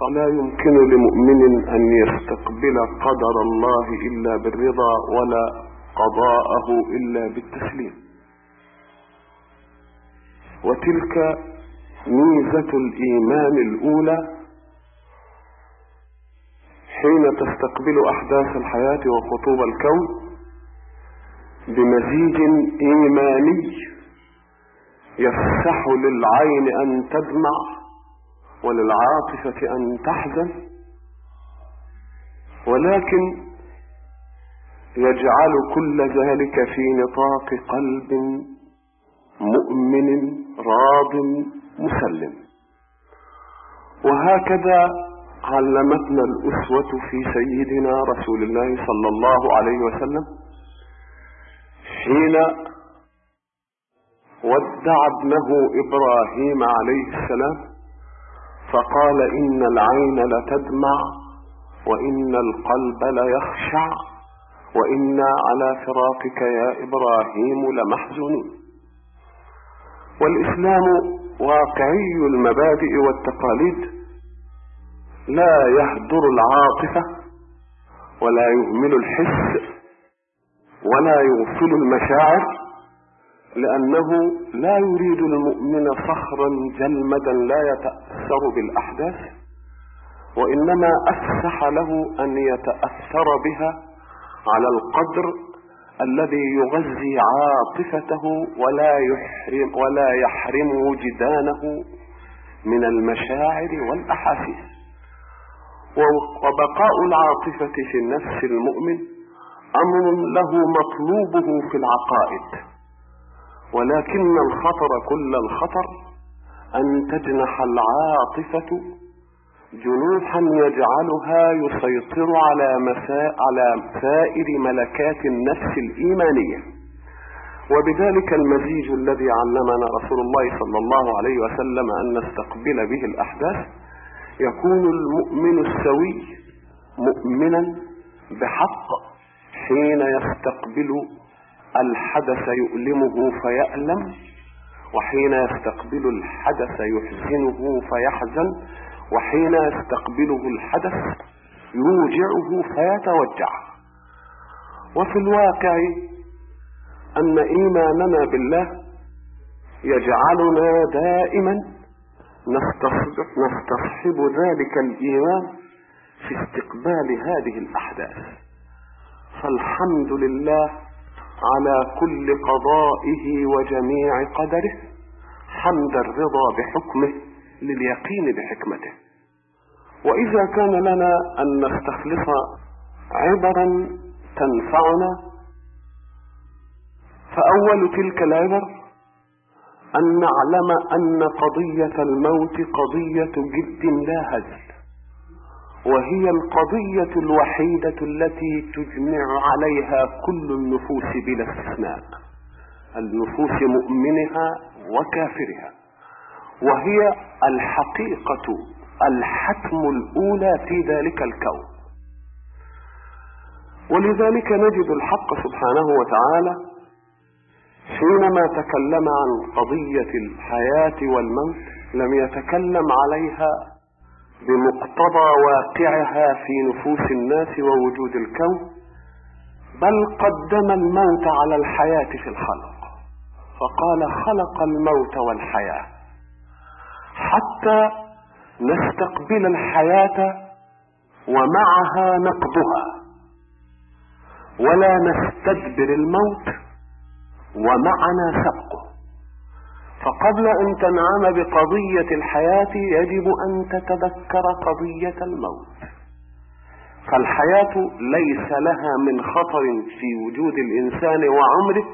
فلا يمكن لمؤمن أن يستقبل قدر الله إلا بالرضا ولا قضاءه إلا بالتسليم. وتلك ميزة الإيمان الأولى حين تستقبل أحداث الحياة وخطوب الكون بمزيج إيماني يفسح للعين أن تدمع وللعاطفة أن تحزن ولكن يجعل كل ذلك في نطاق قلب مؤمن راض مسلم. وهكذا علمتنا الأسوة في سيدنا رسول الله صلى الله عليه وسلم حين ودع ابنه إبراهيم عليه السلام فقال إن العين لتدمع وإن القلب ليخشع وإنا على فراقك يا إبراهيم لمحزونون والإسلام واقعي المبادئ والتقاليد. لا يهدر العاطفة ولا يهمل الحس ولا يغفل المشاعر. لأنه لا يريد المؤمن صخرا جلمدا لا يتأثر بالأحداث وإنما أفسح له أن يتأثر بها على القدر الذي يغذي عاطفته ولا يحرم ولا يحرم وجدانه من المشاعر والأحاسيس. وبقاء العاطفة في النفس المؤمن أمر له مطلوبه في العقائد. ولكن الخطر كل الخطر أن تجنح العاطفة جنوحا يجعلها يسيطر على مساء على سائر ملكات النفس الإيمانية. وبذلك المزيج الذي علمنا رسول الله صلى الله عليه وسلم أن نستقبل به الأحداث يكون المؤمن السوي مؤمنا بحق حين يستقبل الحدث يؤلمه فيألم وحين يستقبل الحدث يحزنه فيحزن وحين يستقبله الحدث يوجعه فيتوجع. وفي الواقع أن إيماننا بالله يجعلنا دائما نستصحب ذلك الإيمان في استقبال هذه الأحداث. فالحمد لله على كل قضائه وجميع قدره حمد الرضا بحكمه لليقين بحكمته. وإذا كان لنا أن نستخلص عبرا تنفعنا فأول تلك العبر أن نعلم أن قضية الموت قضية جد لا هزل وهي القضية الوحيدة التي تجمع عليها كل النفوس بلا استثناء. النفوس مؤمنها وكافرها. وهي الحقيقة الحتم الأولى في ذلك الكون. ولذلك نجد الحق سبحانه وتعالى حينما تكلم عن قضية الحياة والموت لم يتكلم عليها بمقتضى واقعها في نفوس الناس ووجود الكون بل قدم الموت على الحياة في الخلق. فقال خلق الموت والحياة. حتى نستقبل الحياة ومعها نقضها. ولا نستدبر الموت ومعنا سبقه فقبل أن تنعم بقضية الحياة يجب أن تتذكر قضية الموت. فالحياة ليس لها من خطر في وجود الإنسان وعمره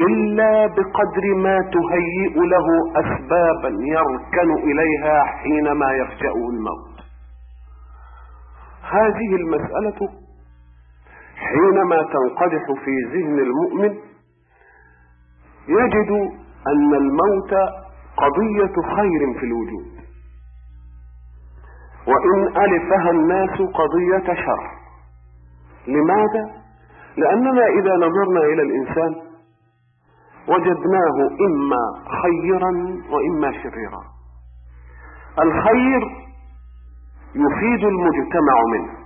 إلا بقدر ما تهيئ له أسبابا يركن إليها حينما يفجأه الموت. هذه المسألة حينما تنقدح في ذهن المؤمن يجد أن الموت قضية خير في الوجود. وإن ألفها الناس قضية شر. لماذا؟ لأننا إذا نظرنا إلى الإنسان وجدناه إما خيرا وإما شريرا. الخير يفيد المجتمع منه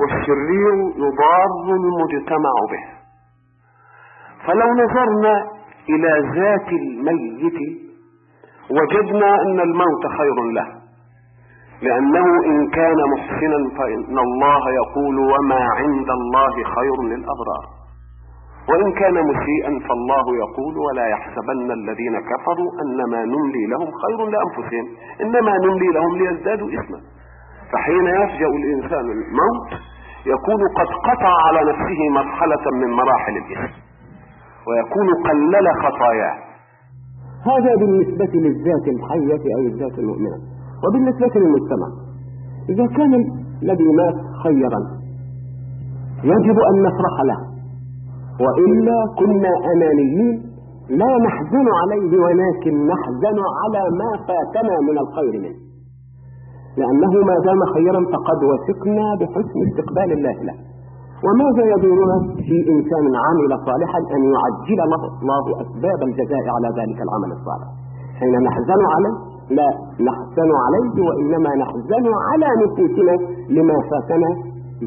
والشرير يضار المجتمع به. فلو نظرنا إلى ذات الميت وجدنا إن الموت خير له لأنه إن كان محسنا فإن الله يقول وما عند الله خير للأبرار. وإن كان مسيئا فالله يقول ولا يحسبن الذين كفروا أنما نملي لهم خير لأنفسهم إنما نملي لهم ليزدادوا إثما. فحين يفجأ الإنسان الموت يكون قد قطع على نفسه مرحلة من مراحل الإثم. ويكون قلل خطاياه. هذا بالنسبة للذات الحية أو الذات المؤمنة وبالنسبة للمجتمع. إذا كان الذي مات خيرا يجب أن نفرح له. وإلا كنا أنانيين لا نحزن عليه ولكن نحزن على ما فاتنا من الخير منه. لأنه ما دام خيرا فقد وثقنا بحسن استقبال الله له. وماذا يدورنا في إنسان عمل صالحا أن يعجل له الله أسباب الجزاء على ذلك العمل الصالح؟ حين نحزن عليه لا نحزن عليه وإنما نحزن على نفوسنا لما فاتنا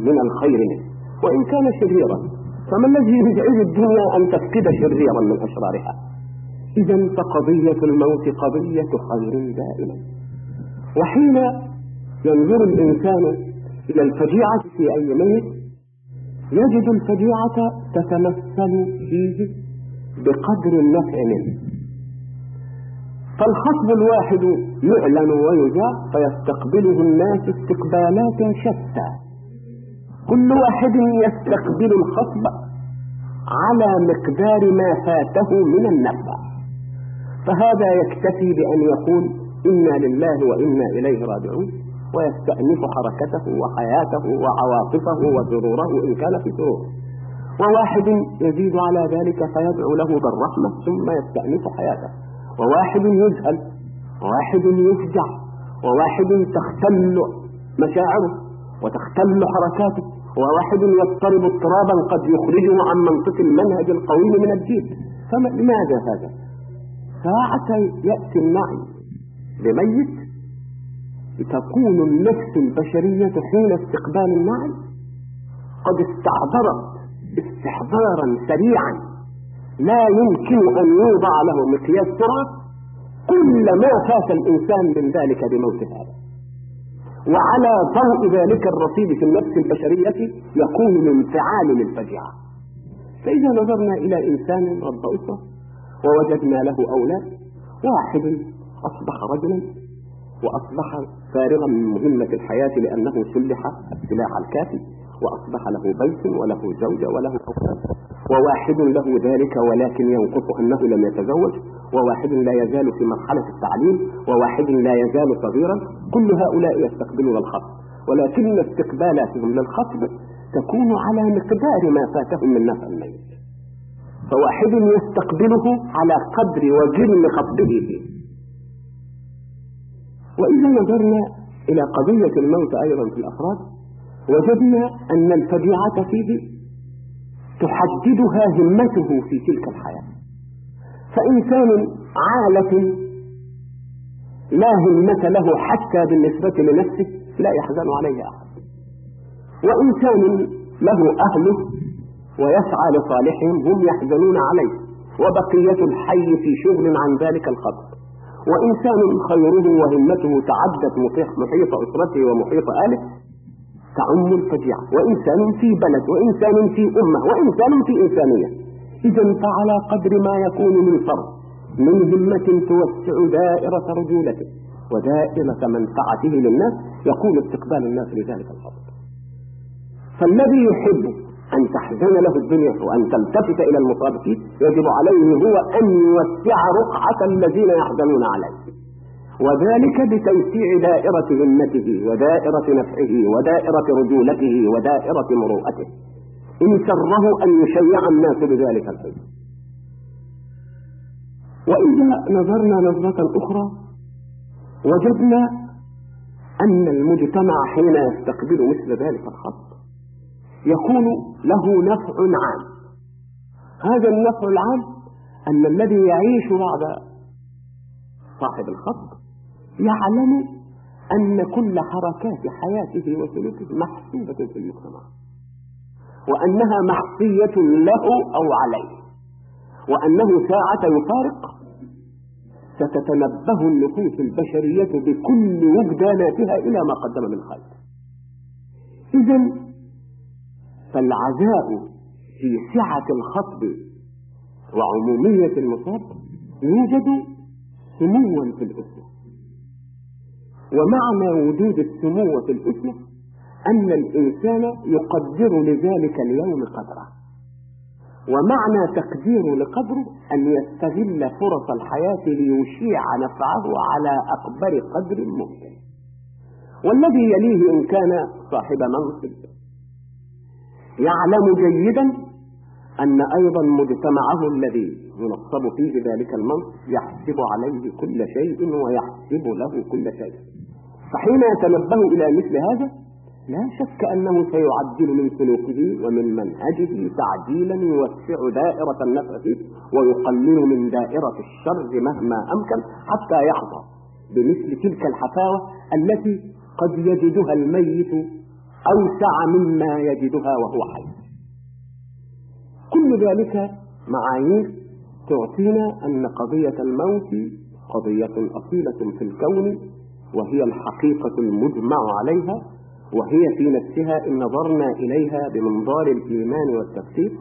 من الخير منه. وإن كان شريرا فما الذي يزعج الدنيا أن تفقد شريرا من أشرارها؟ إذا فقضية الموت قضية خير دائما. وحين ينظر الإنسان إلى الفجيعة في أي ميت يجد الفجيعة تتمثل فيه بقدر النفع منه فالخصب الواحد يعلن ويذاع فيستقبله الناس استقبالات شتى. كل واحد يستقبل الخصب على مقدار ما فاته من النفع. فهذا يكتفي بأن يقول إنا لله وإنا إليه راجعون. ويستأنف حركته وحياته وعواطفه وسروره إن كان في سرور. وواحد يزيد على ذلك فيدعو له بالرحمة ثم يستأنف حياته. وواحد يذهل وواحد يفجع وواحد تختل مشاعره وتختل حركاته وواحد يضطرب اضطرابا قد يخرجه عن منطق المنهج القويم من الدين فلماذا هذا؟ ساعة يأتي النعي لميت تكون النفس البشرية حين استقبال النعم قد استحضرت استحضارا سريعا. لا يمكن أن يوضع له مقياس سرعة كل ما فات الإنسان من ذلك بموت هذا. وعلى ضوء ذلك الرصيد في النفس البشرية يكون الانفعال للفجعة فإذا نظرنا إلى إنسان رب أسرة ووجدنا له أولاد واحد أصبح رجلا وأصبح فارغا من مهمة الحياة لأنه سلح السلاح الكافي وأصبح له بيت وله زوجة وله أولاد. وواحد له ذلك ولكن ينقص أنه لم يتزوج. وواحد لا يزال في مرحلة التعليم. وواحد لا يزال صغيرا. كل هؤلاء يستقبلون الخطب. ولكن استقبالاتهم للخطب تكون على مقدار ما فاتهم من نفع الميت. فواحد يستقبله على قدر وجرم خطبه. فيه وإذا نظرنا إلى قضية الموت أيضا في الأفراد وجدنا أن الفجيعة فيه تحددها همته في تلك الحياة. فإنسان عالة لا همة له حتى بالنسبة لنفسه لا يحزن عليه أحد. وإنسان له أهله ويسعى لصالحهم هم يحزنون عليه. وبقية الحي في شغل عن ذلك الخطر وإنسان خيره وهمته تعدت محيط أسرته ومحيط آله تعم الفجيعة. وإنسان في بلد وإنسان في أمة وإنسان في إنسانية. إذا فعلى قدر ما يكون من فرد من همة توسع دائرة رجولته ودائرة منفعته للناس يكون استقبال الناس لذلك الفضل. فالذي يحب أن تحزن له الدنيا وأن تلتفت إلى المصابين يجب عليه هو أن يوسع رقعة الذين يحزنون عليه. وذلك بتوسيع دائرة همته ودائرة نفعه ودائرة رجولته ودائرة مروءته. إن سره أن يشيع الناس بذلك الحزن. وإذا نظرنا نظرة أخرى وجدنا أن المجتمع حين يستقبل مثل ذلك الخط يكون له نفع عام. هذا النفع العام أن الذي يعيش بعد صاحب الخط يعلم أن كل حركات حياته وسلوكه محسوبة في المجتمع وأنها محصية له أو عليه وأنه ساعة يفارق ستتنبه النفوس البشرية بكل وجداناتها إلى ما قدم من خير إذا فالعزاء في سعة الخطب وعمومية المصاب يوجد سموا في الأسرة. ومعنى وجود السمو في الأسرة أن الإنسان يقدر لذلك اليوم قدره. ومعنى تقديره لقدره أن يستغل فرص الحياة ليشيع نفعه على أكبر قدر ممكن. والذي يليه إن كان صاحب منصب. يعلم جيدا أن أيضا مجتمعه الذي ينصب فيه ذلك المنصب يحسب عليه كل شيء ويحسب له كل شيء. فحين يتنبه إلى مثل هذا لا شك أنه سيعدل من سلوكه ومن منهجه تعديلا يوسع دائرة النفع فيه ويقلل من دائرة الشر مهما أمكن حتى يحظى بمثل تلك الحفاوة التي قد يجدها الميت أوسع مما يجدها وهو حي. كل ذلك معايير تعطينا أن قضية الموت قضية أصيلة في الكون وهي الحقيقة المجمع عليها وهي في نفسها إن نظرنا إليها بمنظار الإيمان والتصديق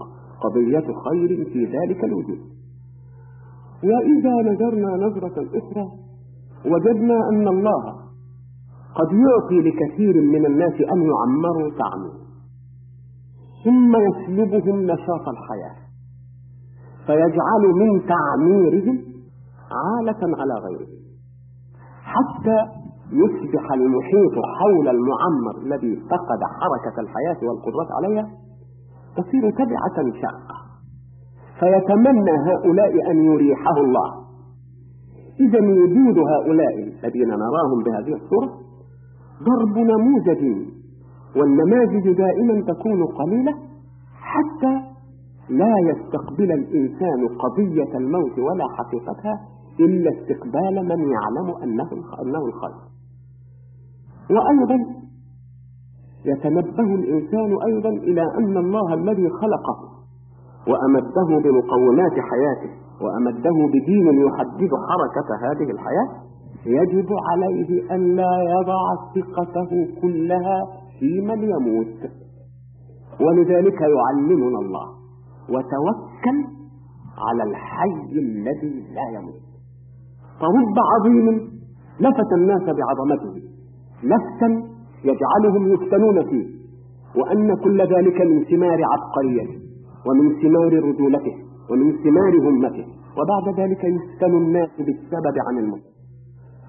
قضية خير في ذلك الوجود. وإذا نظرنا نظرة أخرى وجدنا أن الله قد يعطي لكثير من الناس أن يعمروا تعمير ثم يسلبهم نشاط الحياة فيجعل من تعميرهم عالة على غيرهم حتى يصبح المحيط حول المعمر الذي فقد حركة الحياة والقدرة عليها تصير تبعة شاقة. فيتمنى هؤلاء أن يريحه الله. إذا وجود هؤلاء الذين نراهم بهذه الصورة ضرب نموذج والنماذج دائما تكون قليلة حتى لا يستقبل الإنسان قضية الموت ولا حقيقتها إلا استقبال من يعلم أنه أنه الخير. وأيضا يتنبه الإنسان أيضا إلى أن الله الذي خلقه وأمده بمقومات حياته وأمده بدين يحدد حركة هذه الحياة يجب عليه أن لا يضع ثقته كلها في من يموت. ولذلك يعلمنا الله وتوكل على الحي الذي لا يموت. فرب عظيم لفت الناس بعظمته لفتا يجعلهم يفتنون فيه وأن كل ذلك من ثمار عبقريته ومن ثمار رجولته ومن ثمار همته وبعد ذلك يفتن الناس بالسبب عن الموت.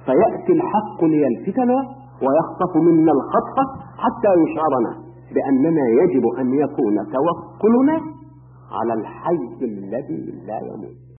فيأتي الحق ليلفتنا ويخطف منا الخطفة حتى يشعرنا بأننا يجب أن يكون توكلنا على الحي الذي لا يموت.